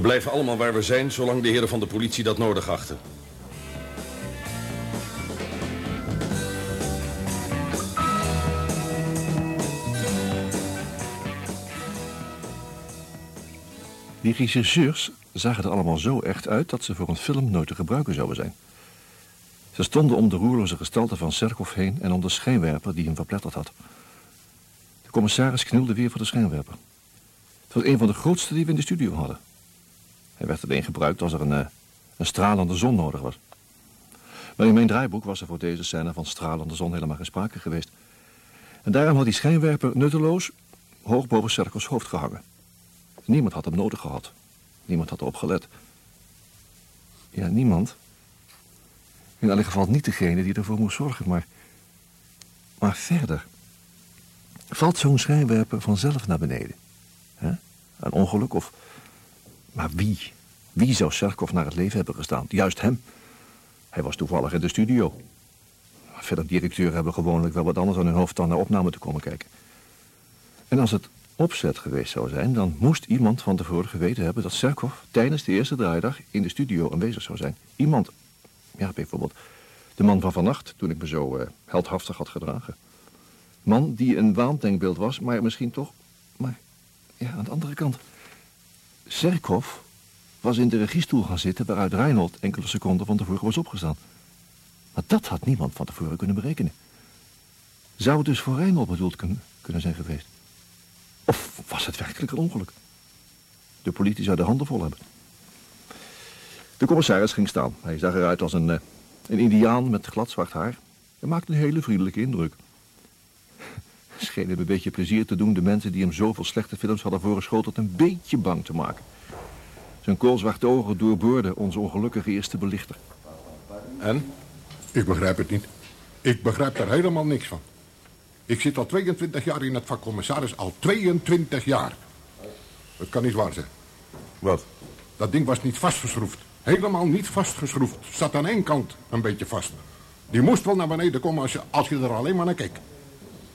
We blijven allemaal waar we zijn, zolang de heren van de politie dat nodig achten. Die regisseurs zagen er allemaal zo echt uit dat ze voor een film nooit te gebruiken zouden zijn. Ze stonden om de roerloze gestalte van Serkov heen en om de schijnwerper die hem verpletterd had. De commissaris knielde weer voor de schijnwerper. Het was een van de grootste die we in de studio hadden. Hij werd alleen gebruikt als er een, eh, een stralende zon nodig was. Maar in mijn draaiboek was er voor deze scène van stralende zon helemaal geen sprake geweest. En daarom had die schijnwerper nutteloos hoog boven Serkovs hoofd gehangen. Niemand had hem nodig gehad. Niemand had erop gelet. Ja, niemand. In elk geval niet degene die ervoor moest zorgen, maar... Maar verder... Valt zo'n schijnwerper vanzelf naar beneden? Een ongeluk of... Maar wie? Wie zou Serkov naar het leven hebben gestaan? Juist hem. Hij was toevallig in de studio. Verder, directeuren hebben gewoonlijk wel wat anders aan hun hoofd dan naar opname te komen kijken. En als het opzet geweest zou zijn... dan moest iemand van tevoren geweten hebben dat Serkov... tijdens de eerste draaidag in de studio aanwezig zou zijn. Iemand, ja, bijvoorbeeld de man van vannacht... toen ik me zo uh, heldhaftig had gedragen. Man die een waandenkbeeld was, maar misschien toch... Maar, ja, aan de andere kant... Serkov was in de regiestoel gaan zitten... waaruit Reinhold enkele seconden van tevoren was opgestaan. Maar dat had niemand van tevoren kunnen berekenen. Zou het dus voor Reinhold bedoeld kunnen, zijn geweest? Of was het werkelijk een ongeluk? De politie zou de handen vol hebben. De commissaris ging staan. Hij zag eruit als een, uh, een indiaan met glad zwart haar. Hij maakte een hele vriendelijke indruk. Scheen hem een beetje plezier te doen de mensen die hem zoveel slechte films hadden voorgeschoteld een beetje bang te maken. Zijn koolzwarte ogen doorboorden onze ongelukkige eerste belichter. En? Ik begrijp het niet. Ik begrijp daar helemaal niks van. Ik zit al 22 jaar in het vak commissaris. Al 22 jaar. Dat kan niet waar zijn. Wat? Dat ding was niet vastgeschroefd. Helemaal niet vastgeschroefd. Zat aan één kant een beetje vast. Die moest wel naar beneden komen als je, als je er alleen maar naar keek.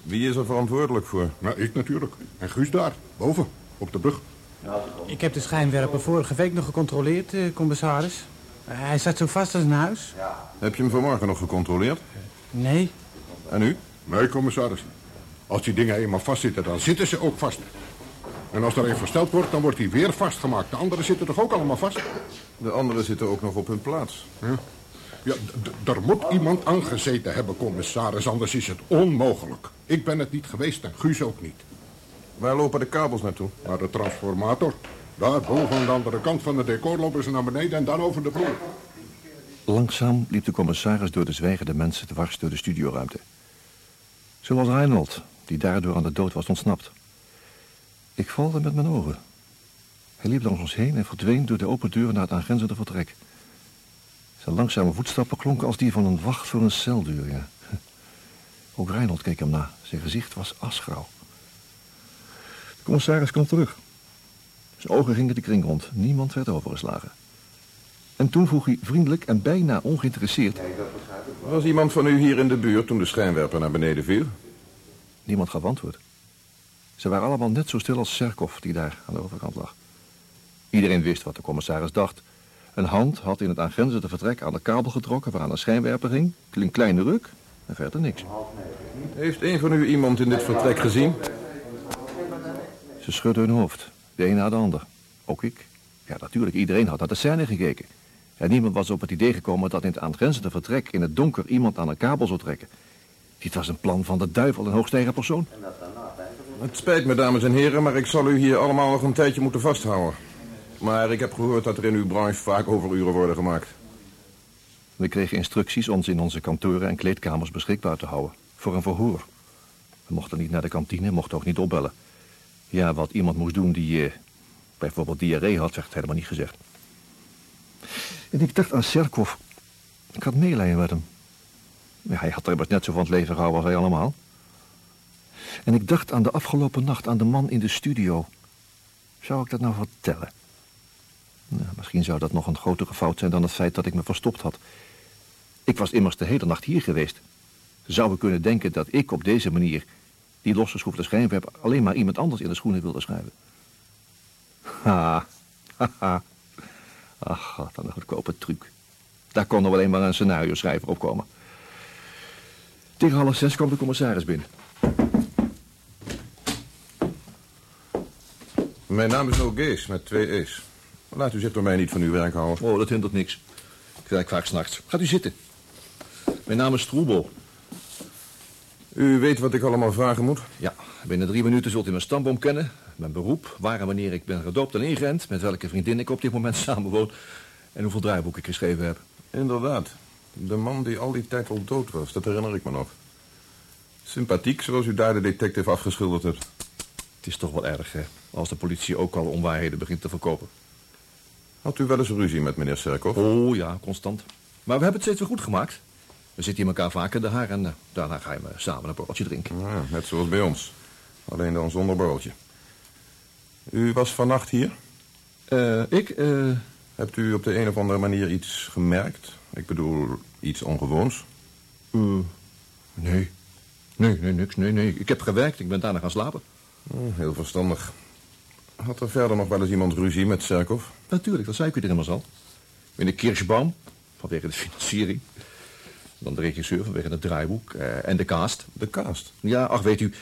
Wie is er verantwoordelijk voor? Nou, ik natuurlijk. En Guus daar, boven, op de brug. Ik heb de schijnwerper vorige week nog gecontroleerd, eh, commissaris. Hij zat zo vast als een huis. Heb je hem vanmorgen nog gecontroleerd? Nee. En u? Nee, commissaris. Als die dingen eenmaal vastzitten, dan zitten ze ook vast. En als er een versteld wordt, dan wordt hij weer vastgemaakt. De anderen zitten toch ook allemaal vast? De anderen zitten ook nog op hun plaats. Ja, ja er moet iemand aangezeten hebben, commissaris. Anders is het onmogelijk. Ik ben het niet geweest en Guus ook niet. Waar lopen de kabels naartoe? Naar de transformator. Daar boven aan de andere kant van de decor lopen ze naar beneden en dan over de vloer. Langzaam liep de commissaris door de zwijgende mensen dwars door de studioruimte. Zoals Reinhold, die daardoor aan de dood was ontsnapt. Ik valde met mijn ogen. Hij liep langs ons heen en verdween door de open deur naar het aangrenzende vertrek. Zijn langzame voetstappen klonken als die van een wacht voor een celdeur, ja. Ook Reinhold keek hem na. Zijn gezicht was asgrauw. De commissaris kwam terug. Zijn ogen gingen de kring rond. Niemand werd overgeslagen. En toen vroeg hij vriendelijk en bijna ongeïnteresseerd... Was iemand van u hier in de buurt toen de schijnwerper naar beneden viel? Niemand gaf antwoord. Ze waren allemaal net zo stil als Serkov, die daar aan de overkant lag. Iedereen wist wat de commissaris dacht. Een hand had in het aangrenzende vertrek aan de kabel getrokken... waaraan de schijnwerper hing. Een kleine ruk en verder niks. Heeft een van u iemand in dit vertrek gezien? Ze schudden hun hoofd, de een na de ander. Ook ik. Ja, natuurlijk, iedereen had naar de scène gekeken. En niemand was op het idee gekomen dat in het aangrenzende vertrek... in het donker iemand aan een kabel zou trekken. Dit was een plan van de duivel in hoogsteigen persoon. Het spijt me, dames en heren, maar ik zal u hier allemaal nog een tijdje moeten vasthouden. Maar ik heb gehoord dat er in uw branche vaak overuren worden gemaakt. We kregen instructies ons in onze kantoren en kleedkamers beschikbaar te houden. Voor een verhoor. We mochten niet naar de kantine, mochten ook niet opbellen. Ja, wat iemand moest doen die eh, bijvoorbeeld diarree had, werd helemaal niet gezegd. En ik dacht aan Serkov. Ik had meelijden met hem. Ja, hij had er net zo van het leven gehouden als wij allemaal. En ik dacht aan de afgelopen nacht aan de man in de studio. Zou ik dat nou vertellen? Nou, misschien zou dat nog een grotere fout zijn dan het feit dat ik me verstopt had. Ik was immers de hele nacht hier geweest. Zou we kunnen denken dat ik op deze manier... die losgeschroefde schijnwerper alleen maar iemand anders in de schoenen wilde schuiven? Ha, ha, ha. Ach, god, een goedkope truc. Daar kon er alleen maar een scenario-schrijver op komen. Tegen half zes kwam de commissaris binnen. Mijn naam is Nogees, met twee E's. Laat u zich door mij niet van uw werk houden. Oh, dat hindert niks. Ik werk vaak s'nachts. Gaat u zitten. Mijn naam is Stroebel. U weet wat ik allemaal vragen moet? Ja, binnen drie minuten zult u mijn stamboom kennen. Mijn beroep, waar en wanneer ik ben gedoopt en ingeënt... met welke vriendin ik op dit moment samenwoon... en hoeveel draaiboeken ik geschreven heb. Inderdaad. De man die al die tijd al dood was, dat herinner ik me nog. Sympathiek, zoals u daar de detective afgeschilderd hebt. Het is toch wel erg, hè, als de politie ook al onwaarheden begint te verkopen. Had u wel eens ruzie met meneer Serkov? Oh ja, constant. Maar we hebben het steeds weer goed gemaakt. We zitten hier elkaar vaak in de haar en eh, daarna ga je me samen een borreltje drinken. Ja, net zoals bij ons. Alleen dan zonder borreltje. U was vannacht hier? Eh, ik, eh... Hebt u op de een of andere manier iets gemerkt? Ik bedoel, iets ongewoons? eh, nee. Nee, nee, niks. Nee, nee. Ik heb gewerkt. Ik ben daarna gaan slapen. Oh, heel verstandig. Had er verder nog wel eens iemand ruzie met Serkov? Natuurlijk, dat zei ik u er immers al. Meneer Kirschbaum, vanwege de financiering. Dan de regisseur vanwege het draaiboek eh, en de cast. De cast? Ja, ach, weet u,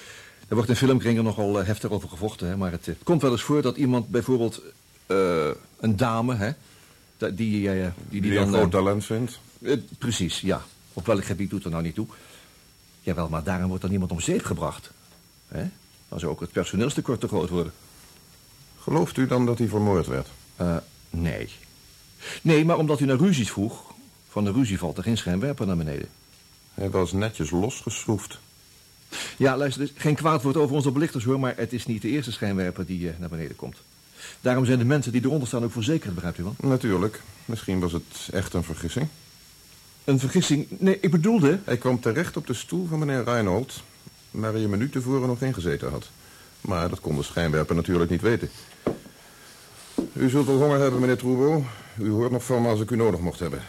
er wordt in filmkringen nogal eh, heftig over gevochten. Hè, maar het eh, komt wel eens voor dat iemand bijvoorbeeld een dame, hè, die, die, die, Die dan... een groot talent vindt? precies, ja. Op welk gebied doet er nou niet toe? Jawel, maar daarom wordt dan niemand om zeep gebracht. Hè? Dan zou ook het personeelstekort te groot worden. Gelooft u dan dat hij vermoord werd? Eh, nee. Nee, maar omdat u naar ruzies vroeg... van de ruzie valt er geen schijnwerper naar beneden. Hij was netjes losgeschroefd. Ja, luister, geen kwaad woord over onze belichters, hoor... maar het is niet de eerste schijnwerper die eh, naar beneden komt. Daarom zijn de mensen die eronder staan ook verzekerd, begrijpt u wel? Natuurlijk. Misschien was het echt een vergissing. Een vergissing? Nee, ik bedoelde... Hij kwam terecht op de stoel van meneer Reinhold... waar hij een minuut tevoren nog ingezeten had. Maar dat kon de schijnwerper natuurlijk niet weten. U zult wel honger hebben, meneer Troebo. U hoort nog van me als ik u nodig mocht hebben.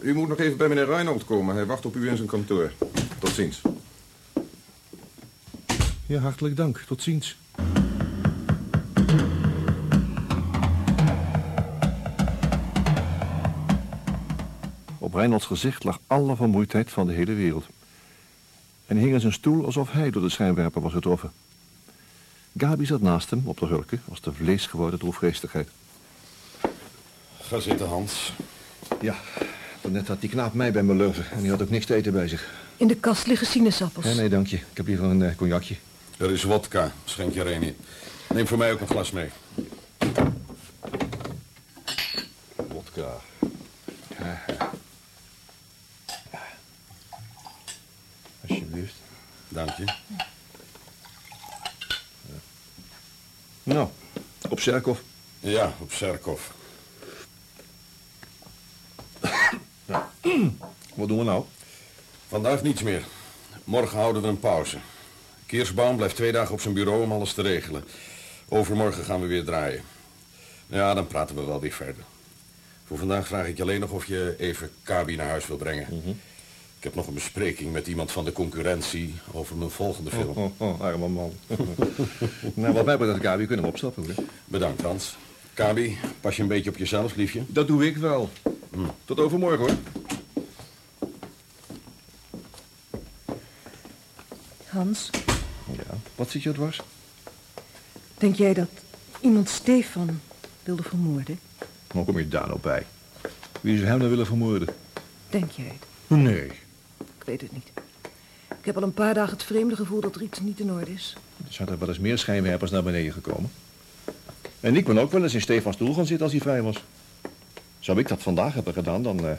U moet nog even bij meneer Reinhold komen. Hij wacht op u in zijn kantoor. Tot ziens. Ja, hartelijk dank. Tot ziens. Op Reinholds gezicht lag alle vermoeidheid van de hele wereld. En hij hing in zijn stoel alsof hij door de schijnwerper was getroffen. Gabi zat naast hem op de hulke als de vlees geworden droefgeestigheid. Ga zitten, Hans. Ja, net had die knaap mij bij me lurven en die had ook niks te eten bij zich. In de kast liggen sinaasappels. Ja, nee, dank je. Ik heb liever een eh, cognacje. Er is wodka. Schenk je er een in. Neem voor mij ook een glas mee. Wodka. Alsjeblieft. Dank je. Nou, op Serkov. Ja, op Serkov. Wat doen we nou? Vandaag niets meer. Morgen houden we een pauze. Keersbaum blijft twee dagen op zijn bureau om alles te regelen. Overmorgen gaan we weer draaien. Ja, dan praten we wel weer verder. Voor vandaag vraag ik je alleen nog of je even Kabi naar huis wil brengen. Ik heb nog een bespreking met iemand van de concurrentie over mijn volgende film. Oh, oh, arme man. nou, wat mij betreft, Gabi, kunnen we opstappen. Hoor. Bedankt, Hans. Kabi, pas je een beetje op jezelf, liefje. Dat doe ik wel. Tot overmorgen, hoor. Hans, Ja, wat zit je dwars? denk jij dat iemand Stefan wilde vermoorden? Hoe kom je daar nou bij? Wie zou hem nou willen vermoorden? Denk jij het? Nee. Ik weet het niet. Ik heb al een paar dagen het vreemde gevoel dat er iets niet in orde is. Er zijn er wel eens meer schijnwerpers naar beneden gekomen. En ik ben ook wel eens in Stefans stoel gaan zitten als hij vrij was. Zou ik dat vandaag hebben gedaan, dan eh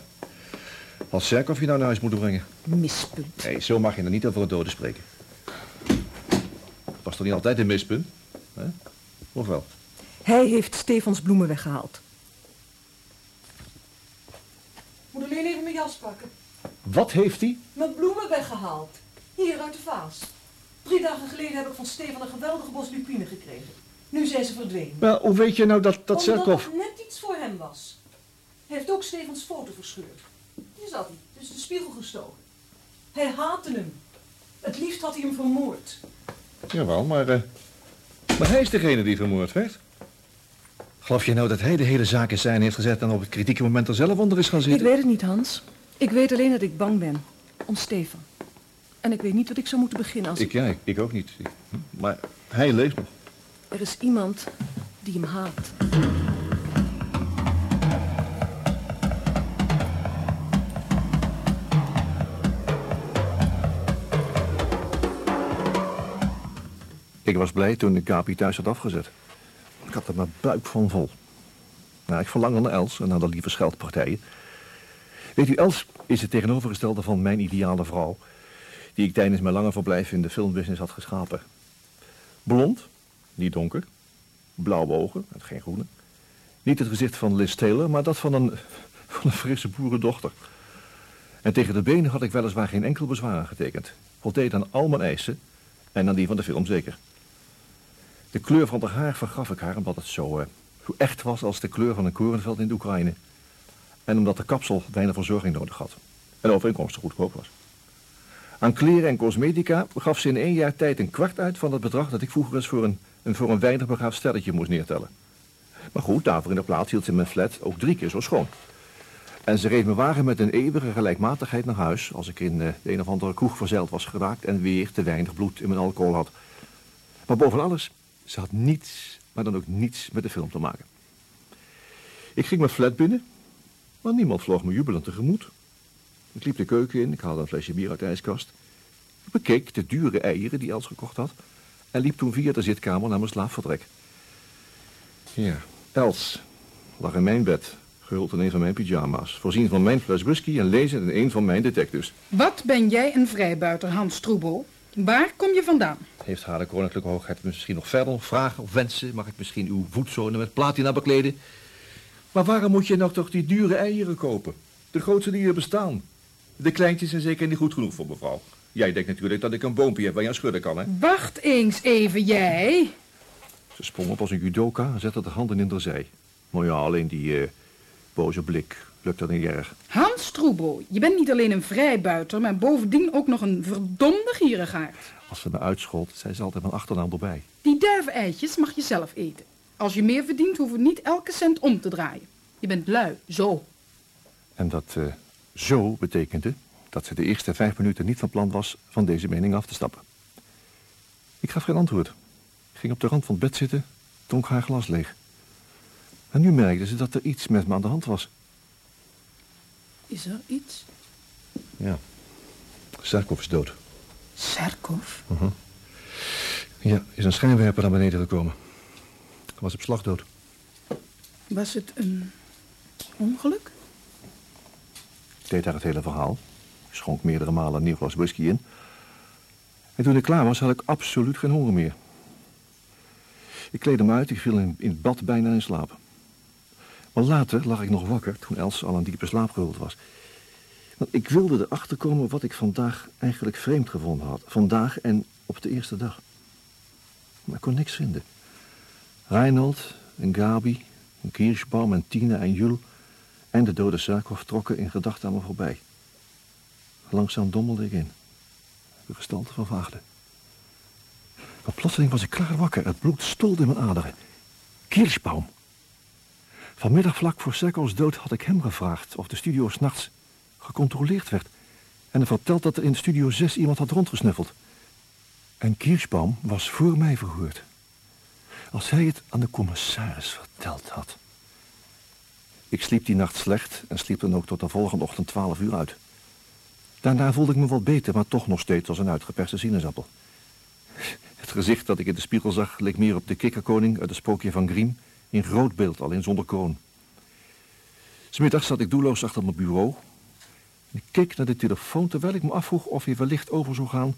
had Serkov je nou naar huis moeten brengen. Mispunt. Nee, zo mag je er niet over het doden spreken. Was toch niet altijd een mispunt? Hè? Of wel? Hij heeft Stefans bloemen weggehaald. Moet alleen even mijn jas pakken. Wat heeft hij? Mijn bloemen weggehaald. Hier uit de vaas. Drie dagen geleden heb ik van Stefan een geweldige bos lupine gekregen. Nu zijn ze verdwenen. Wel, hoe weet je nou dat, dat Omdat Serkov... het net iets voor hem was. Hij heeft ook Stefans foto verscheurd. Hier zat hij, tussen de spiegel gestoken. Hij haatte hem. Het liefst had hij hem vermoord. Jawel, maar... eh, maar hij is degene die vermoord werd. Geloof je nou dat hij de hele zaak in scène heeft gezet... en op het kritieke moment er zelf onder is gaan Ik zitten? weet het niet, Hans. Ik weet alleen dat ik bang ben. Om Stefan. En ik weet niet wat ik zou moeten beginnen als... Ik, ja, ik, ik ook niet. Ik- maar hij leeft nog. Er is iemand die hem haat. Ik was blij toen ik Kapi thuis had afgezet. Ik had er mijn buik van vol. Nou, ik verlangde naar Els en naar de lieve scheldpartijen. Weet u, Els is het tegenovergestelde van mijn ideale vrouw... die ik tijdens mijn lange verblijf in de filmbusiness had geschapen. Blond, niet donker. Blauwe ogen, en geen groene. Niet het gezicht van Liz Taylor, maar dat van een, van een frisse boerendochter. En tegen de benen had ik weliswaar geen enkel bezwaar aangetekend. Voldeed aan al mijn eisen en aan die van de film zeker. De kleur van haar haar vergaf ik haar omdat het zo, eh, zo echt was als de kleur van een korenveld in de Oekraïne. En omdat de kapsel weinig verzorging nodig had. En overeenkomstig goedkoop was. Aan kleren en cosmetica gaf ze in één jaar tijd een kwart uit van het bedrag dat ik vroeger eens voor een, voor een weinig begaafd stelletje moest neertellen. Maar goed, daarvoor in de plaats hield ze mijn flat ook drie keer zo schoon. En ze reed me wagen met een eeuwige gelijkmatigheid naar huis... als ik in eh, de een of andere kroeg verzeild was geraakt... en weer te weinig bloed in mijn alcohol had. Maar boven alles, ze had niets, maar dan ook niets met de film te maken. Ik ging mijn flat binnen, maar niemand vloog me jubelend tegemoet. Ik liep de keuken in, ik haalde een flesje bier uit de ijskast. Ik bekeek de dure eieren die Els gekocht had... en liep toen via de zitkamer naar mijn slaapvertrek. Ja, Els lag in mijn bed, gehuld in een van mijn pyjama's... voorzien van mijn fles whisky en lezend in een van mijn detectives. Wat ben jij een vrijbuiter, Hans Troebel? Waar kom je vandaan? Heeft haar de koninklijke hoogheid misschien nog verder vragen of wensen? Mag ik misschien uw voetzone met platina bekleden? Maar waarom moet je nou toch die dure eieren kopen? De grootste die er bestaan. De kleintjes zijn zeker niet goed genoeg voor mevrouw. Jij denkt natuurlijk dat ik een boompje heb waar je aan schudden kan, hè? Wacht eens even, jij. Ze sprong op als een judoka en zette de handen in de zij. Maar ja, alleen die eh, boze blik lukt dat niet erg. Hans Troebel, je bent niet alleen een vrijbuiter, maar bovendien ook nog een verdomde gierigaard. Als ze me uitschold, zei ze altijd mijn achternaam erbij. Die duiveneitjes mag je zelf eten. Als je meer verdient, hoeven we niet elke cent om te draaien. Je bent lui, zo. En dat eh, zo betekende dat ze de eerste vijf minuten niet van plan was van deze mening af te stappen. Ik gaf geen antwoord. Ik ging op de rand van het bed zitten, dronk haar glas leeg. En nu merkte ze dat er iets met me aan de hand was. Is er iets? Ja. Sarkov is dood. Serkov? Ja, is een schijnwerper naar beneden gekomen. Was op slag dood. Was het een ongeluk? Ik deed haar het hele verhaal. Ik schonk meerdere malen een nieuw glas whisky in. En toen ik klaar was, had ik absoluut geen honger meer. Ik kleedde me uit, ik viel in, in het bad bijna in slaap. Maar later lag ik nog wakker toen Els al in diepe slaap gehuld was. Want ik wilde erachter komen wat ik vandaag eigenlijk vreemd gevonden had. Vandaag en op de eerste dag. Maar ik kon niks vinden. Reinhold en Gabi, en Kirschbaum en Tina en Jul en de dode Sarkov trokken in gedachten aan me voorbij. Langzaam dommelde ik in. De gestalte vervaagde. Maar plotseling was ik klaar wakker. Het bloed stolde in mijn aderen. Kirschbaum. Vanmiddag vlak voor Sarkovs dood had ik hem gevraagd of de studio s'nachts gecontroleerd werd. En hij verteld dat er in studio 6 iemand had rondgesnuffeld. En Kirschbaum was voor mij verhoord. Als hij het aan de commissaris verteld had. Ik sliep die nacht slecht en sliep dan ook tot de volgende ochtend 12 uur uit. Daarna voelde ik me wat beter, maar toch nog steeds als een uitgeperste sinaasappel. Het gezicht dat ik in de spiegel zag leek meer op de kikkerkoning uit het sprookje van Grimm... in groot beeld, alleen zonder kroon. Smiddags zat ik doelloos achter mijn bureau. Ik keek naar de telefoon terwijl ik me afvroeg of hij wellicht over zou gaan...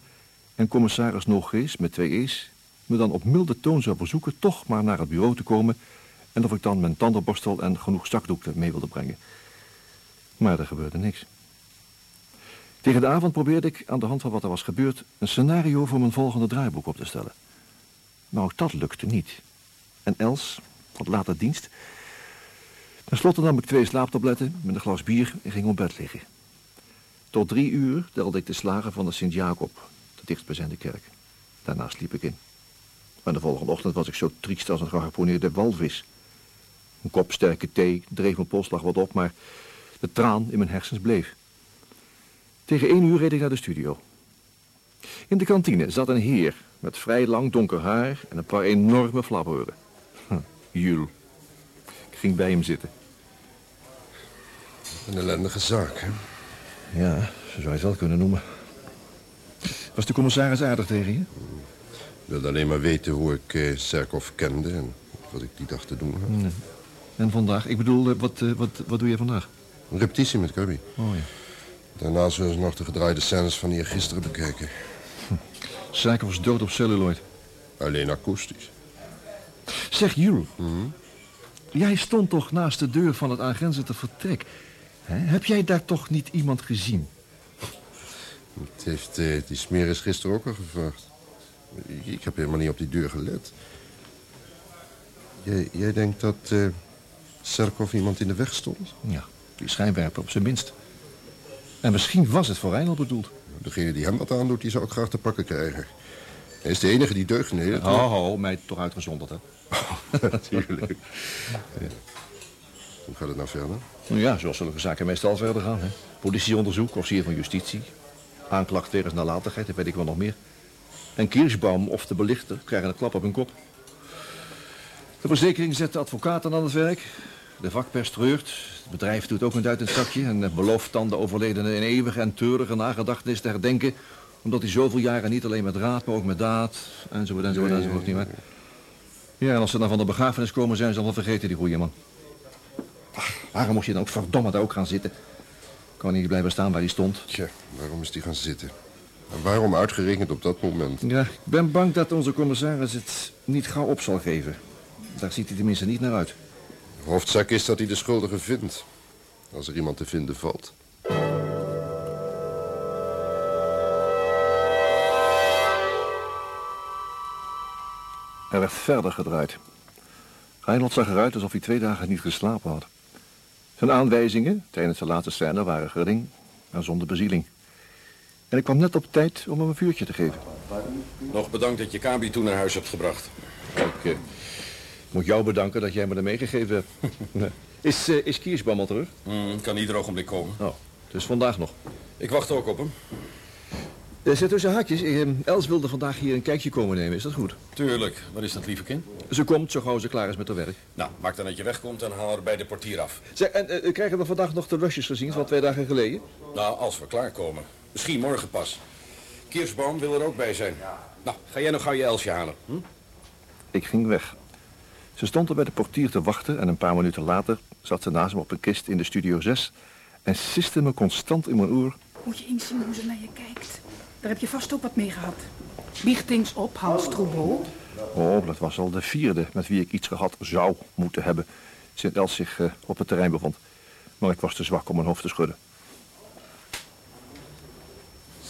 en commissaris Nogees met twee E's me dan op milde toon zou verzoeken toch maar naar het bureau te komen... en of ik dan mijn tandenborstel en genoeg zakdoek mee wilde brengen. Maar er gebeurde niks. Tegen de avond probeerde ik, aan de hand van wat er was gebeurd... een scenario voor mijn volgende draaiboek op te stellen. Maar ook dat lukte niet. En Els, wat later dienst... Ten slotte nam ik twee slaaptabletten met een glas bier en ging op bed liggen. Tot drie uur telde ik de slagen van de Sint-Jacob, de dichtstbijzijnde kerk. Daarna sliep ik in. En de volgende ochtend was ik zo triest als een geharponeerde walvis. Een kop sterke thee dreef mijn polsslag wat op, maar de traan in mijn hersens bleef. Tegen één uur reed ik naar de studio. In de kantine zat een heer met vrij lang donker haar en een paar enorme flaporen. Hm, Jules. Ik ging bij hem zitten. Een ellendige zaak, hè? Ja, zo zou je het wel kunnen noemen. Was de commissaris aardig tegen je? Ik wilde alleen maar weten hoe ik eh, Serkov kende en wat ik die dag te doen had. Nee. En vandaag? Ik bedoel, eh, wat, eh, wat, wat doe je vandaag? Een repetitie met Kirby. Oh ja. Daarna zullen ze nog de gedraaide scènes van hier gisteren bekijken. Serkov was dood op celluloid. Alleen akoestisch. Zeg, Jules. Jij stond toch naast de deur van het aangrenzende vertrek. Hè? Heb jij daar toch niet iemand gezien? Het heeft eh, die smeris gisteren ook al gevraagd. Ik heb helemaal niet op die deur gelet. Jij, jij denkt dat eh Serkov iemand in de weg stond? Ja, die schijnwerper op zijn minst. En misschien was het voor Reinald bedoeld. Degene die hem wat aandoet, die zou ik graag te pakken krijgen. Hij is de enige die deugd neemt. Ho, ho, mij toch uitgezonderd, hè? Natuurlijk. Ja. Hoe gaat het nou verder? Nou ja, zoals zulke zaken meestal verder gaan. Hè? Politieonderzoek, officier van justitie. Aanklacht wegens nalatigheid, dat weet ik wel nog meer. En Kirschbaum of de belichter krijgen een klap op hun kop. De verzekering zet de advocaten aan het werk. De vakpers treurt. Het bedrijf doet ook een duit in het zakje... en belooft dan de overledene in eeuwige en treurige nagedachtenis te herdenken... omdat hij zoveel jaren niet alleen met raad, maar ook met daad... enzovoort, enzovoort, enzovoort, nietwaar? Ja, en als ze dan van de begrafenis komen, zijn ze dan wel vergeten, die goeie man. Ach, waarom moest je dan ook verdomme daar ook gaan zitten? Kan niet blijven staan waar hij stond. Tja, waarom is die gaan zitten? En waarom uitgerekend op dat moment? Ja, ik ben bang dat onze commissaris het niet gauw op zal geven. Daar ziet hij tenminste niet naar uit. Hoofdzaak is dat hij de schuldige vindt. Als er iemand te vinden valt. Er werd verder gedraaid. Reinhold zag eruit alsof hij twee dagen niet geslapen had. Zijn aanwijzingen tijdens de laatste scène waren gering en zonder bezieling. En ik kwam net op tijd om hem een vuurtje te geven. Nog bedankt dat je Kabi toen naar huis hebt gebracht. Ik eh, moet jou bedanken dat jij me er meegegeven hebt. Nee. is, eh, is Kiersbaum al terug? Hmm, kan ieder ogenblik komen. Oh, dus vandaag nog. Ik wacht ook op hem. Er zit tussen haakjes. eh, Els wilde vandaag hier een kijkje komen nemen. Is dat goed? Tuurlijk. Waar is dat lieve kind? Ze komt zo gauw ze klaar is met haar werk. Nou, maak dan dat je wegkomt en haal haar bij de portier af. Zeg, en eh, krijgen we vandaag nog de rusjes gezien van twee dagen geleden? Nou, als we klaarkomen. Misschien morgen pas. Kiersboom wil er ook bij zijn. Nou, ga jij nog gauw je Elsje halen. Hm? Ik ging weg. Ze stond er bij de portier te wachten en een paar minuten later zat ze naast me op een kist in de studio 6 en siste me constant in mijn oor. Moet je eens zien hoe ze naar je kijkt. Daar heb je vast ook wat mee gehad. Biechtings op, Hans Troubeau. Oh, dat was al de vierde met wie ik iets gehad zou moeten hebben sinds Els zich eh, op het terrein bevond. Maar ik was te zwak om mijn hoofd te schudden.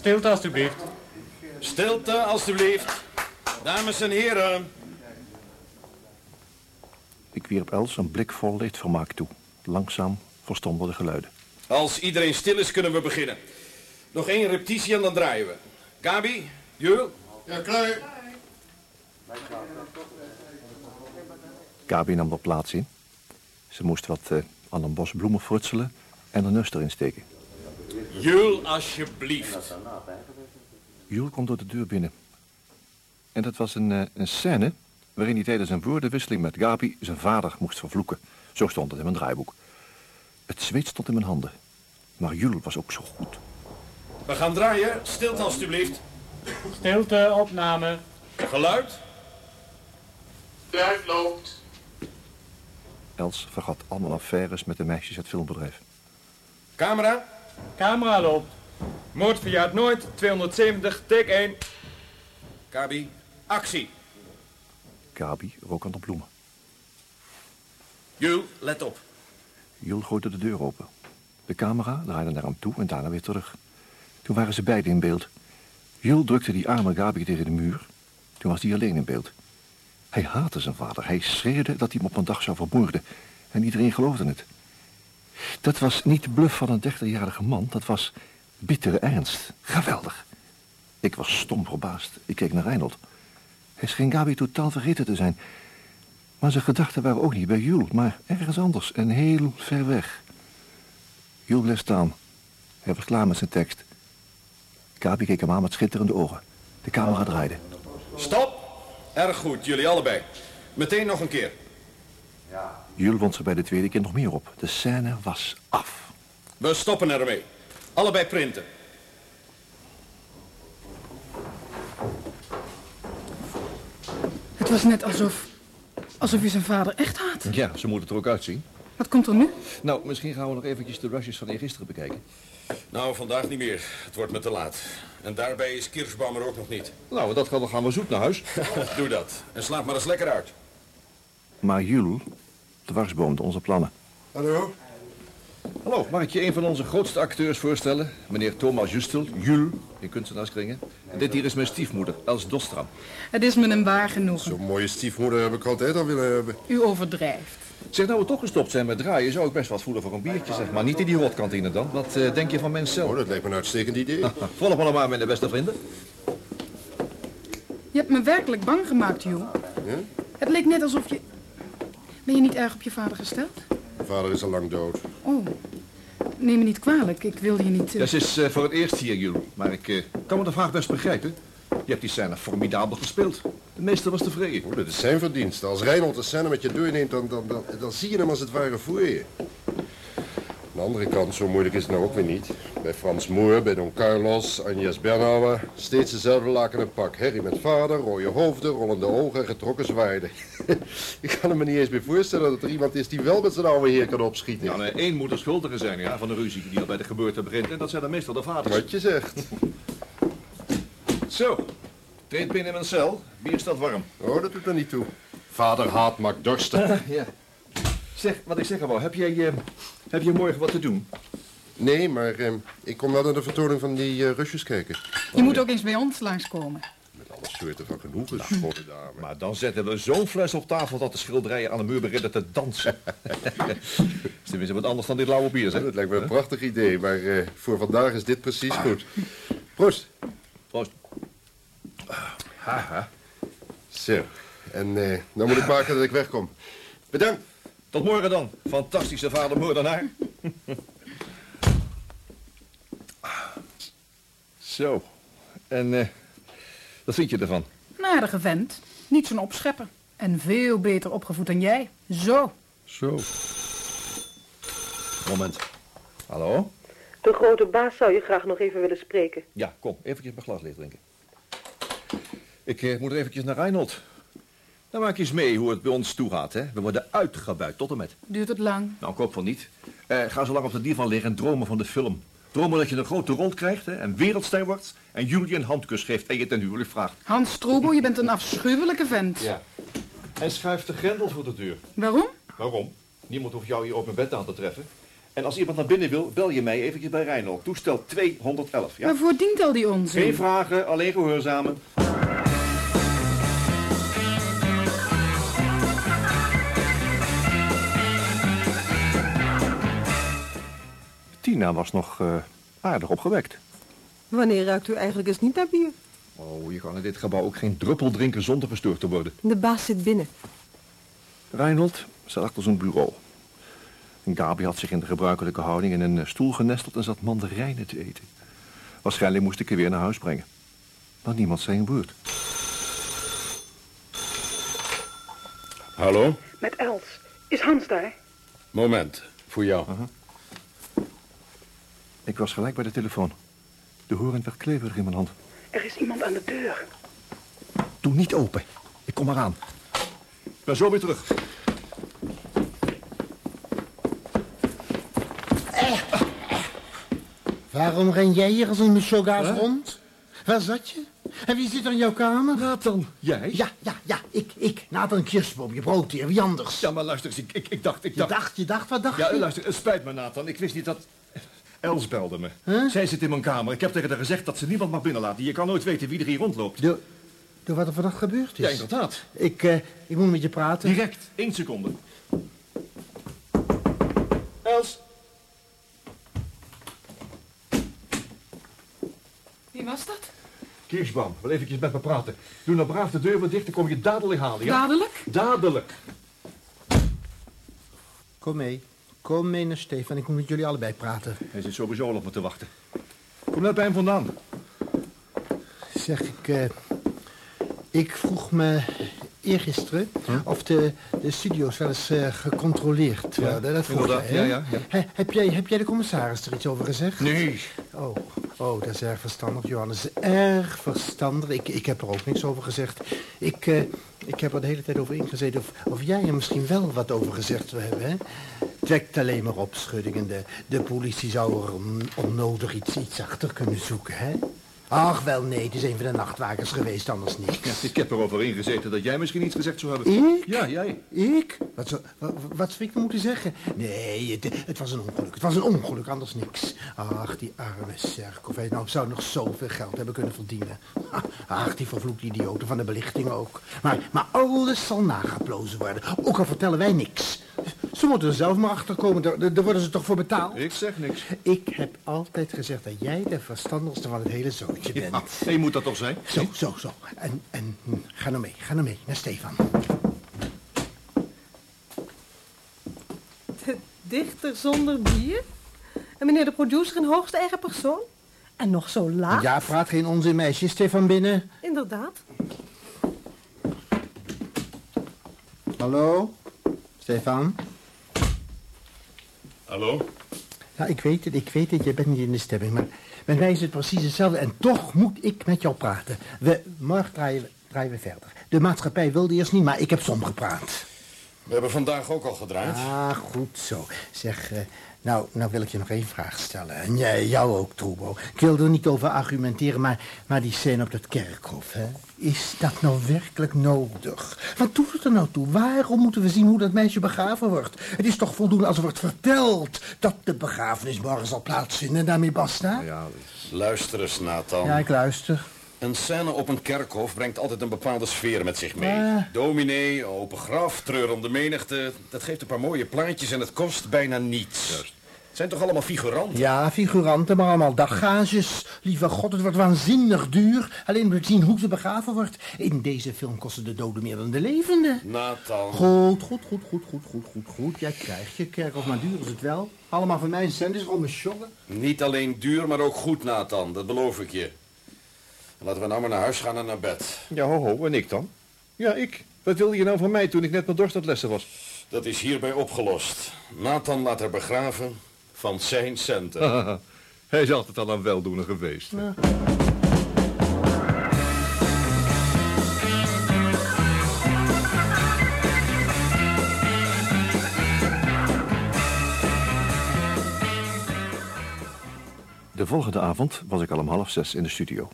Stilte alstublieft. Stilte, alstublieft. Dames en heren. Ik wierp Els een blik vol leedvermaak toe. Langzaam verstonden de geluiden. Als iedereen stil is, kunnen we beginnen. Nog één repetitie en dan draaien we. Gabi, Jul, Ja, klaar. Gabi nam er plaats in. Ze moest wat eh, aan een bos bloemen frutselen en een neus erin steken. Jul, alsjeblieft. Jules kwam door de deur binnen. En dat was een, eh, een scène waarin hij tijdens een woordenwisseling met Gabi zijn vader moest vervloeken. Zo stond het in mijn draaiboek. Het zweet stond in mijn handen. Maar Jules was ook zo goed. We gaan draaien. Stilte, alstublieft. Stilte, opname. Geluid. Eruit loopt. Els vergat allemaal affaires met de meisjes uit het filmbedrijf. Camera. Camera loopt. Moord verjaart nooit. 270, take 1. Gabi, actie. Gabi rook aan de bloemen. Jul, let op. Jules gooide de deur open. De camera draaide naar hem toe en daarna weer terug. Toen waren ze beiden in beeld. Jules drukte die arme Gabi tegen de muur. Toen was hij alleen in beeld. Hij haatte zijn vader. Hij schreeuwde dat hij hem op een dag zou vermoorden. En iedereen geloofde het. Dat was niet de bluff van een dertigjarige man. Dat was bittere ernst. Geweldig. Ik was stom verbaasd. Ik keek naar Reinhold. Hij scheen Gabi totaal vergeten te zijn. Maar zijn gedachten waren ook niet bij Jules, maar ergens anders en heel ver weg. Jules bleef staan. Hij was klaar met zijn tekst. Kapi keek hem aan met schitterende ogen. De camera draaide. Stop! Erg goed, jullie allebei. Meteen nog een keer. Jules wond zich bij de tweede keer nog meer op. De scène was af. We stoppen ermee. Allebei printen. Het was net alsof... alsof je zijn vader echt haat. Ja, ze moeten er ook uitzien. Wat komt er nu? Nou, misschien gaan we nog eventjes de rushes van eergisteren bekijken. Nou, vandaag niet meer. Het wordt me te laat. En daarbij is Kirschbaum er ook nog niet. Nou, dat gaan we, gaan we zoet naar huis. Doe dat. En slaap maar eens lekker uit. Maar Jules dwarsboomde onze plannen. Hallo? Hallo, mag ik je een van onze grootste acteurs voorstellen? Meneer Thomas Justel, Jules, in kunstenaarskringen. En dit hier is mijn stiefmoeder, Els Dostram. Het is me een waar genoegen. Zo'n mooie stiefmoeder heb ik altijd al willen hebben. U overdrijft. Zeg, nou we toch gestopt zijn met draaien, zou ik best wat voelen voor een biertje, zeg maar. Niet in die rotkantine dan. Wat eh, denk je van mensen zelf? Oh, dat lijkt me een uitstekend idee. Volg me nog maar, mijn beste vrienden. Je hebt me werkelijk bang gemaakt, Jules. Ja? Het leek net alsof je... Ben je niet erg op je vader gesteld? Mijn vader is al lang dood. Oh, neem me niet kwalijk. Ik wilde je niet... eh, Dat is eh, voor het eerst hier, Jules. Maar ik eh, kan me de vraag best begrijpen. Je hebt die scène formidabel gespeeld. De meester was tevreden. Oh, dat is zijn verdienste. Als Reinhold de scène met je doorneemt, dan, dan, dan, dan zie je hem als het ware voor je. Aan de andere kant, zo moeilijk is het nou ook weer niet. Bij Frans Moer, bij Don Carlos, Agnes Bernauer... steeds dezelfde laken en pak. Harry met vader, rode hoofden, rollende ogen en getrokken zwaarden. Ik kan me niet eens meer voorstellen dat er iemand is die wel met zijn oude heer kan opschieten. Ja, nee, één moet er schuldige zijn ja, van de ruzie die al bij de geboorte begint. En dat zijn dan meestal de vaders. Wat je zegt. Zo, treed binnen in mijn cel. Bier staat warm. Oh, dat doet er niet toe. Vader haat maakt dorsten. ja. Zeg, wat ik zeggen wou, heb jij, eh, heb je morgen wat te doen? Nee, maar eh, ik kom wel naar de vertoning van die eh rusjes kijken. Je moet ook eens bij ons langskomen. Met alle soorten van genoegen, schone dame. Maar dan zetten we zo'n fles op tafel dat de schilderijen aan de muur beginnen te dansen. is tenminste wat anders dan dit lauwe bier, Ja, zeg. dat lijkt me een prachtig idee, maar eh, voor vandaag is dit precies goed. Proost. Proost. Haha. Zo, en eh, dan moet ik maken dat ik wegkom. Bedankt. Tot morgen dan, fantastische vader moordenaar. Zo, en eh, wat vind je ervan? Een aardige vent. Niet zo'n opschepper. En veel beter opgevoed dan jij. Zo. Zo. Moment. Hallo? De grote baas zou je graag nog even willen spreken. Ja, kom, eventjes mijn glas leeg drinken. Ik eh, moet er eventjes naar Reinhold. Dan maak je eens mee hoe het bij ons toegaat, hè. We worden uitgebuit, tot en met. Duurt het lang? Nou, ik hoop van niet. Eh, ga zo lang op de divan liggen en dromen van de film. Dromen dat je een grote rol krijgt, hè, en wereldster wordt... en Julie een handkus geeft en je ten huwelijk vraagt. Hans Strobo, je bent een afschuwelijke vent. Ja. En schuift de grendel voor de deur. Waarom? Waarom? Niemand hoeft jou hier op mijn bed aan te treffen. En als iemand naar binnen wil, bel je mij eventjes bij Reinhold. Toestel 211, ja? Waarvoor dient al die onzin? Geen vragen, alleen gehoorzamen. Tina was nog eh, aardig opgewekt. Wanneer ruikt u eigenlijk eens niet naar bier? Oh, je kan in dit gebouw ook geen druppel drinken zonder gestoord te worden. De baas zit binnen. Reinhold zat achter zijn bureau. En Gabi had zich in de gebruikelijke houding in een stoel genesteld en zat mandarijnen te eten. Waarschijnlijk moest ik haar weer naar huis brengen. Maar niemand zei een woord. Hallo? Met Els. Is Hans daar? Moment, voor jou. Ik was gelijk bij de telefoon. De hoorn werd kleverig in mijn hand. Er is iemand aan de deur. Doe niet open. Ik kom eraan. Ik ben zo weer terug. Waarom ren jij hier als een mishogaas rond? Waar zat je? En wie zit er in jouw kamer? Nathan, jij? Ja, ja, ja, ik, ik. Nathan Kirschboom, je broodheer, wie anders? Ja, maar luister eens, ik, ik, ik dacht, ik Je dacht... dacht, je dacht, wat dacht Ja, je? luister, het spijt me, Nathan. Ik wist niet dat... Els belde me. Huh? Zij zit in mijn kamer. Ik heb tegen haar gezegd dat ze niemand mag binnenlaten. Je kan nooit weten wie er hier rondloopt. Door, door wat er vannacht gebeurd is? Ja, inderdaad. Ik, eh, ik moet met je praten. Direct, één seconde. Els, Wie was dat? Kirschbaum, wil eventjes met me praten. Doe nou braaf de deur weer dicht, dan kom je dadelijk halen, ja? Dadelijk? Dadelijk. Kom mee. Kom mee naar Stefan. Ik moet met jullie allebei praten. Hij zit sowieso al op me te wachten. Kom net bij hem vandaan. Zeg, ik... eh, ik vroeg me eergisteren of de, de studio's wel eens eh, gecontroleerd werden. dat vroeg? Ja, ja. He- heb, jij, heb jij de commissaris er iets over gezegd? Nee. Oh, oh dat is erg verstandig, Johannes. Erg verstandig. Ik, ik heb er ook niks over gezegd. Ik, eh, ik heb er de hele tijd over ingezeten of, of jij er misschien wel wat over gezegd wil hebben, hè? Het wekt alleen maar opschuddingen. De, de politie zou er on- onnodig iets, iets achter kunnen zoeken, hè? Ach, wel nee, het is een van de nachtwakers geweest, anders niks. Ik heb erover ingezeten dat jij misschien iets gezegd zou hebben. Ik? Ja, jij. Ik? Wat, zou, wat, wat zou ik dan moeten zeggen? Nee, het, het was een ongeluk. Het was een ongeluk, anders niks. Ach, die arme Serkov. Hij nou zou nog zoveel geld hebben kunnen verdienen. Ach, die vervloekte idioten van de belichting ook. Maar, maar alles zal nageplozen worden. Ook al vertellen wij niks. Ze moeten er zelf maar achter komen. Daar, daar worden ze toch voor betaald? Ik zeg niks. Ik heb altijd gezegd dat jij de verstandigste van het hele zootje bent. Ja, je moet dat toch zijn? Zo, zo, zo. En, en hm, ga nou mee, ga nou mee naar Stefan. De dichter zonder bier? En meneer de producer in hoogste eigen persoon? En nog zo laat? Ja, praat geen onzin, meisje. Stefan binnen. Inderdaad. Hallo? Stefan? Hallo? Ja, ik weet het, ik weet het. Je bent niet in de stemming, maar bij mij is het precies hetzelfde. En toch moet ik met jou praten. We, morgen draaien draaien we verder. De maatschappij wilde eerst niet, maar ik heb som gepraat. We hebben vandaag ook al gedraaid. Ah, goed zo. Zeg, eh, nou, nou wil ik je nog één vraag stellen. En jij, jou ook, Troebo. Ik wil er niet over argumenteren, maar, maar die scène op dat kerkhof, hè? Is dat nou werkelijk nodig? Wat doet het er nou toe? Waarom moeten we zien hoe dat meisje begraven wordt? Het is toch voldoende als er wordt verteld dat de begrafenis morgen zal plaatsvinden en daarmee basta? Ja, Luister eens, Nathan. Ja, ik luister. Een scène op een kerkhof brengt altijd een bepaalde sfeer met zich mee. Ja. Dominee, open graf, treurende menigte. Dat geeft een paar mooie plaatjes en het kost bijna niets. Het zijn toch allemaal figuranten? Ja, figuranten, maar allemaal daggages. Lieve god, het wordt waanzinnig duur. Alleen om te zien hoe ze begraven wordt. In deze film kosten de doden meer dan de levenden. Nathan. Goed, goed, goed, goed, goed, goed, goed, goed. Jij krijgt je kerkhof, maar duur is het wel. Allemaal van mijn cent, is gewoon mijn sjoggen. Niet alleen duur, maar ook goed, Nathan. Dat beloof ik je. Laten we nou maar naar huis gaan en naar bed. Ja, ho, ho. En ik dan? Ja, ik. Wat wilde je nou van mij toen ik net mijn dorst aan het lessen was? Dat is hierbij opgelost. Nathan laat haar begraven van zijn centen. Hij is altijd al een weldoener geweest. De volgende avond was ik al om half zes in de studio.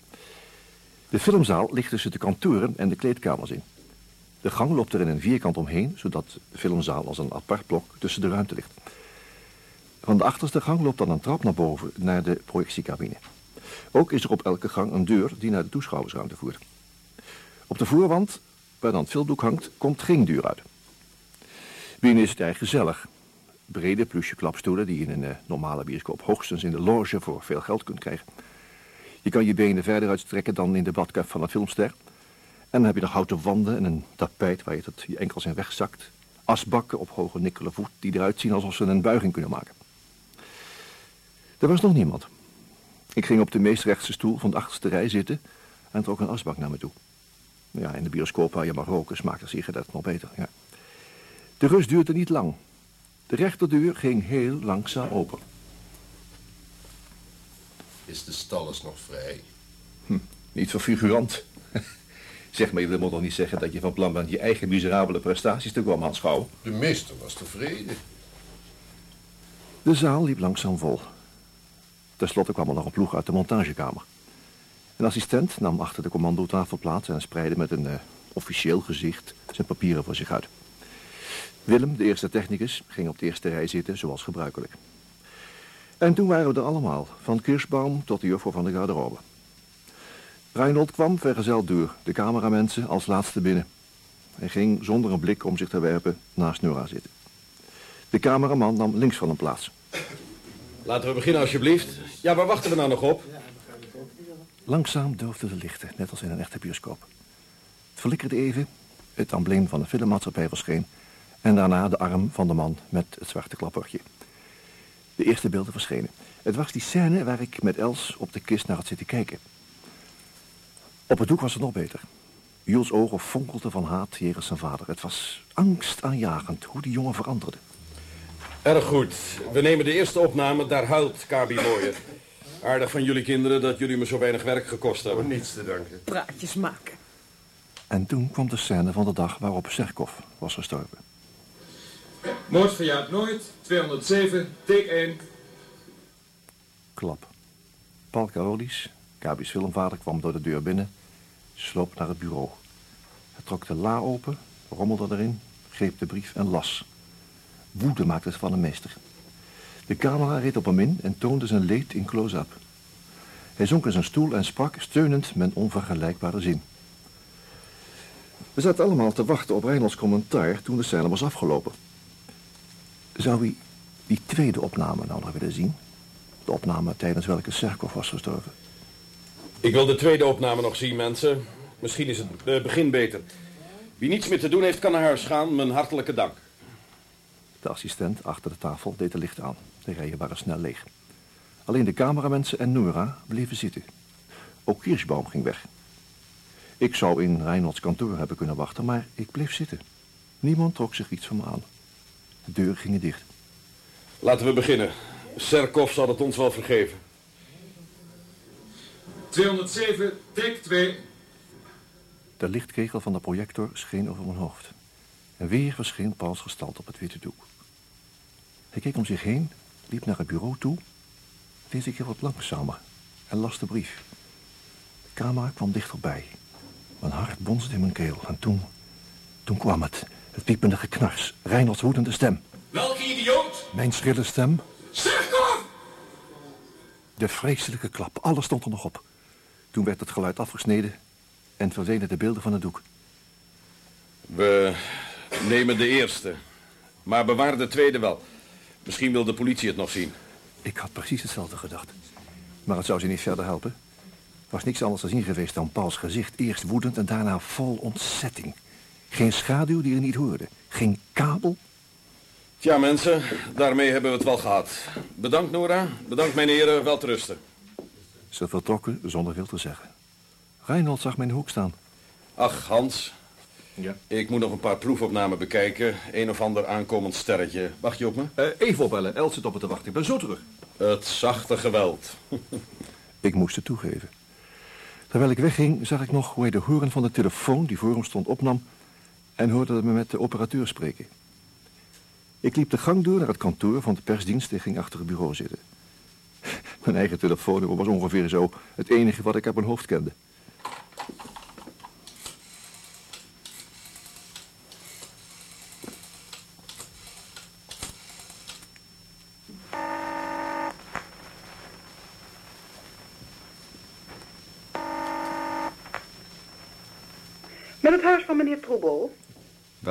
De filmzaal ligt tussen de kantoren en de kleedkamers in. De gang loopt er in een vierkant omheen, zodat de filmzaal als een apart blok tussen de ruimte ligt. Van de achterste gang loopt dan een trap naar boven naar de projectiecabine. Ook is er op elke gang een deur die naar de toeschouwersruimte voert. Op de voorwand, waar dan het filmdoek hangt, komt geen deur uit. Binnen is het erg gezellig. Brede plusje klapstoelen die je in een eh, normale bioscoop hoogstens in de loge voor veel geld kunt krijgen. Je kan je benen verder uitstrekken dan in de badkuip van een filmster. En dan heb je nog houten wanden en een tapijt waar je tot je enkels in wegzakt. Asbakken op hoge nikkelen voet die eruit zien alsof ze een buiging kunnen maken. Er was nog niemand. Ik ging op de meest rechtse stoel van de achterste rij zitten en trok een asbak naar me toe. Ja, in de bioscoop waar je mag roken smaakt een sigaret nog beter. Ja. De rust duurde niet lang. De rechterdeur ging heel langzaam open. Is de stalles nog vrij? Hm, niet voor figurant. zeg maar, je wil toch niet zeggen dat je van plan bent je eigen miserabele prestaties te komen aanschouwen? De meester was tevreden. De zaal liep langzaam vol. Ten slotte kwam er nog een ploeg uit de montagekamer. Een assistent nam achter de commandotafel plaats en spreidde met een eh, officieel gezicht zijn papieren voor zich uit. Willem, de eerste technicus, ging op de eerste rij zitten, zoals gebruikelijk. En toen waren we er allemaal, van Kirschbaum tot de juffrouw van de garderobe. Reinhold kwam vergezeld door de cameramensen als laatste binnen. Hij ging zonder een blik om zich te werpen naast Nora zitten. De cameraman nam links van hem plaats. Laten we beginnen alsjeblieft. Ja, waar wachten we nou nog op? Langzaam doofden de lichten, net als in een echte bioscoop. Het verlikkerde even, het embleem van de filmmaatschappij verscheen... En daarna de arm van de man met het zwarte klappertje. De eerste beelden verschenen. Het was die scène waar ik met Els op de kist naar had zitten kijken. Op het doek was het nog beter. Jules ogen fonkelden van haat jegens zijn vader. Het was angstaanjagend hoe die jongen veranderde. Erg goed. We nemen de eerste opname. Daar huilt Kabi Mooier. Aardig van jullie kinderen dat jullie me zo weinig werk gekost hebben. niets te danken. Praatjes maken. En toen kwam de scène van de dag waarop Serkov was gestorven. Moord verjaart nooit. 207, take 1. Klap. Paul Carolis, Kabi's filmvader, kwam door de deur binnen, sloop naar het bureau. Hij trok de la open, rommelde erin, greep de brief en las. Woede maakte het van een meester. De camera reed op hem in en toonde zijn leed in close-up. Hij zonk in zijn stoel en sprak steunend met onvergelijkbare zin. We zaten allemaal te wachten op Reinholds commentaar toen de scène was afgelopen. Zou hij die tweede opname nou nog willen zien? De opname tijdens welke Serkov was gestorven. Ik wil de tweede opname nog zien, mensen. Misschien is het eh, begin beter. Wie niets meer te doen heeft, kan naar huis gaan. Mijn hartelijke dank. De assistent achter de tafel deed de licht aan. De rijen waren snel leeg. Alleen de cameramensen en Nora bleven zitten. Ook Kirschbaum ging weg. Ik zou in Reinholds kantoor hebben kunnen wachten, maar ik bleef zitten. Niemand trok zich iets van me aan. De deuren gingen dicht. Laten we beginnen. Serkov zal het ons wel vergeven. 207, take 2. De lichtkegel van de projector scheen over mijn hoofd. En weer verscheen Pauls gestalte op het witte doek. Hij keek om zich heen, liep naar het bureau toe, deze keer wat langzamer en las de brief. De camera kwam dichterbij. Mijn hart bonsde in mijn keel en toen, toen kwam het. Het piepende geknars, Reinholds woedende stem. Welke idioot? Mijn schrille stem, Serkov! de vreselijke klap, alles stond er nog op. Toen werd het geluid afgesneden en verdwenen de beelden van het doek. We nemen de eerste. Maar bewaar de tweede wel. Misschien wil de politie het nog zien. Ik had precies hetzelfde gedacht. Maar het zou ze niet verder helpen. Er was niks anders te zien geweest dan Pauls gezicht. Eerst woedend en daarna vol ontzetting. Geen schaduw die er niet hoorde. Geen kabel. Tja, mensen, daarmee hebben we het wel gehad. Bedankt, Nora. Bedankt, mijn heren. Wel te rusten. Ze vertrokken zonder veel te zeggen. Reinhold zag mij in de hoek staan. Ach, Hans. Ja. Ik moet nog een paar proefopnamen bekijken. Een of ander aankomend sterretje. Wacht je op me? Eh, even opbellen. Els zit op het te wachten. Ik ben zo terug. Het zachte geweld. Ik moest het toegeven. Terwijl ik wegging, zag ik nog hoe hij de horen van de telefoon die voor hem stond opnam... en hoorde me met de operateur spreken. Ik liep de gang door naar het kantoor van de persdienst en ging achter het bureau zitten. Mijn eigen telefoonnummer was ongeveer zo het enige wat ik uit mijn hoofd kende. Met het huis van meneer Troebel.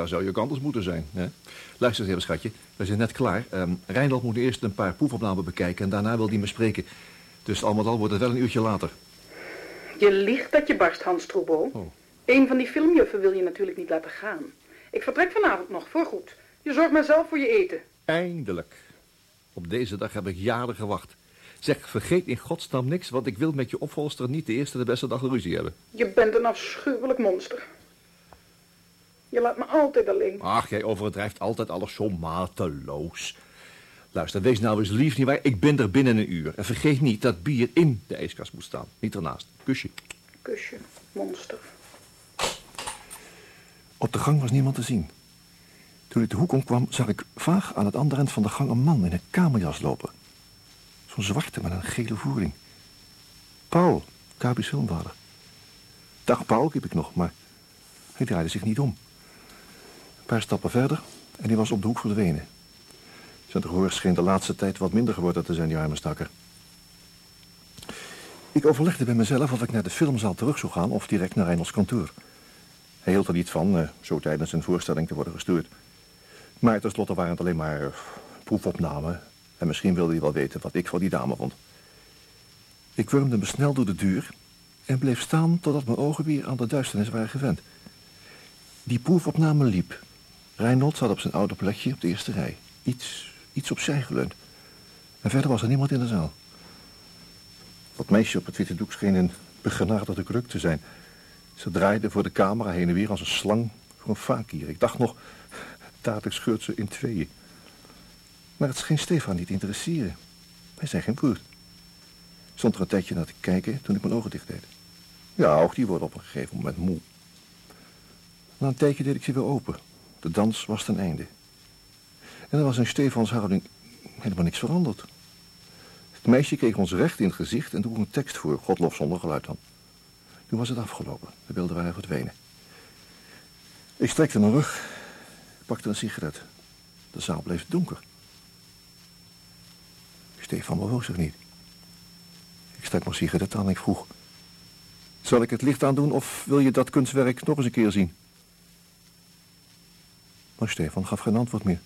Daar zou je ook anders moeten zijn. Hè? Luister eens even, schatje. We zijn net klaar. Um, moet eerst een paar proefopnamen bekijken... en daarna wil hij me spreken. Dus al met al wordt het wel een uurtje later. Je liegt dat je barst, Hans Troebel. Oh. Een van die filmjuffen wil je natuurlijk niet laten gaan. Ik vertrek vanavond nog, voorgoed. Je zorgt maar zelf voor je eten. Eindelijk. Op deze dag heb ik jaren gewacht. Zeg, vergeet in godsnaam niks... want ik wil met je opvolster niet de eerste de beste dag ruzie hebben. Je bent een afschuwelijk monster. Je laat me altijd alleen. Ach, jij overdrijft altijd alles zo mateloos. Luister, wees nou eens lief, nietwaar? Ik ben er binnen een uur. En vergeet niet dat bier in de ijskast moet staan. Niet ernaast. Kusje. Kusje, monster. Op de gang was niemand te zien. Toen ik de hoek omkwam, zag ik vaag aan het andere eind van de gang een man in een kamerjas lopen. Zo'n zwarte met een gele voering. Paul, Kabi's filmvader. Dag Paul, riep ik nog, maar hij draaide zich niet om. Paar stappen verder en hij was op de hoek verdwenen. Zijn gehoor scheen de laatste tijd wat minder geworden te zijn, die arme stakker. Ik overlegde bij mezelf of ik naar de filmzaal terug zou gaan of direct naar Reinholds kantoor. Hij hield er niet van eh, zo tijdens een voorstelling te worden gestuurd. Maar tenslotte waren het alleen maar eh, proefopnamen. En misschien wilde hij wel weten wat ik van die dame vond. Ik wurmde me snel door de deur en bleef staan totdat mijn ogen weer aan de duisternis waren gewend. Die proefopname liep. Reinhold zat op zijn oude plekje op de eerste rij. Iets, iets opzij geleund. En verder was er niemand in de zaal. Dat meisje op het witte doek scheen een begenadigde kruk te zijn. Ze draaide voor de camera heen en weer als een slang voor een fakir. Ik dacht nog, dadelijk scheurt ze in tweeën. Maar het scheen Stefan niet te interesseren. Hij zei geen woord. Stond er een tijdje naar te kijken toen ik mijn ogen dicht deed. Ja, ook die worden op een gegeven moment moe. Na een tijdje deed ik ze weer open. De dans was ten einde. En er was in Stefans houding helemaal niks veranderd. Het meisje keek ons recht in het gezicht en droeg een tekst voor, Godlof zonder geluid dan. Toen was het afgelopen. De beelden waren verdwenen. Ik strekte mijn rug, pakte een sigaret. De zaal bleef donker. Stefan bewoog zich niet. Ik stak mijn sigaret aan en ik vroeg... Zal ik het licht aandoen of wil je dat kunstwerk nog eens een keer zien? Maar Stefan gaf geen antwoord meer.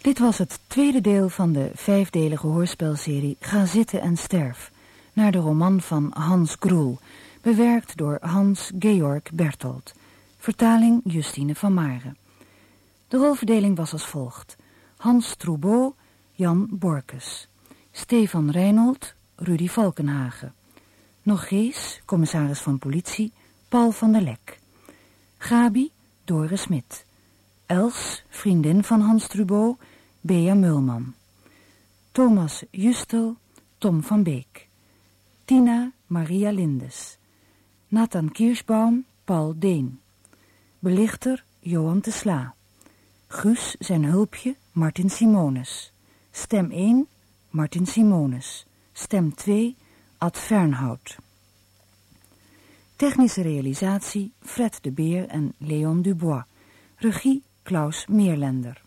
Dit was het tweede deel van de vijfdelige hoorspelserie Ga zitten en sterf, naar de roman van Hans Groel, bewerkt door Hans Georg Bertolt, vertaling Justine van Maren. De rolverdeling was als volgt. Hans Troubeau, Jan Borkes. Stefan Reinold, Rudy Valkenhagen. Nogees, commissaris van politie, Paul van der Lek. Gabi, Doris Smit. Els, vriendin van Hans Troubeau, Bea Mulman. Thomas Justel, Tom van Beek. Tina Maria Lindes. Nathan Kirschbaum, Paul Deen. Belichter Johan de Sla. Guus zijn hulpje Martin Simonis. Stem 1 Martin Simonis. Stem 2 Ad Fernhout. Technische realisatie Fred de Beer en Leon Dubois. Regie Klaus Meerlender.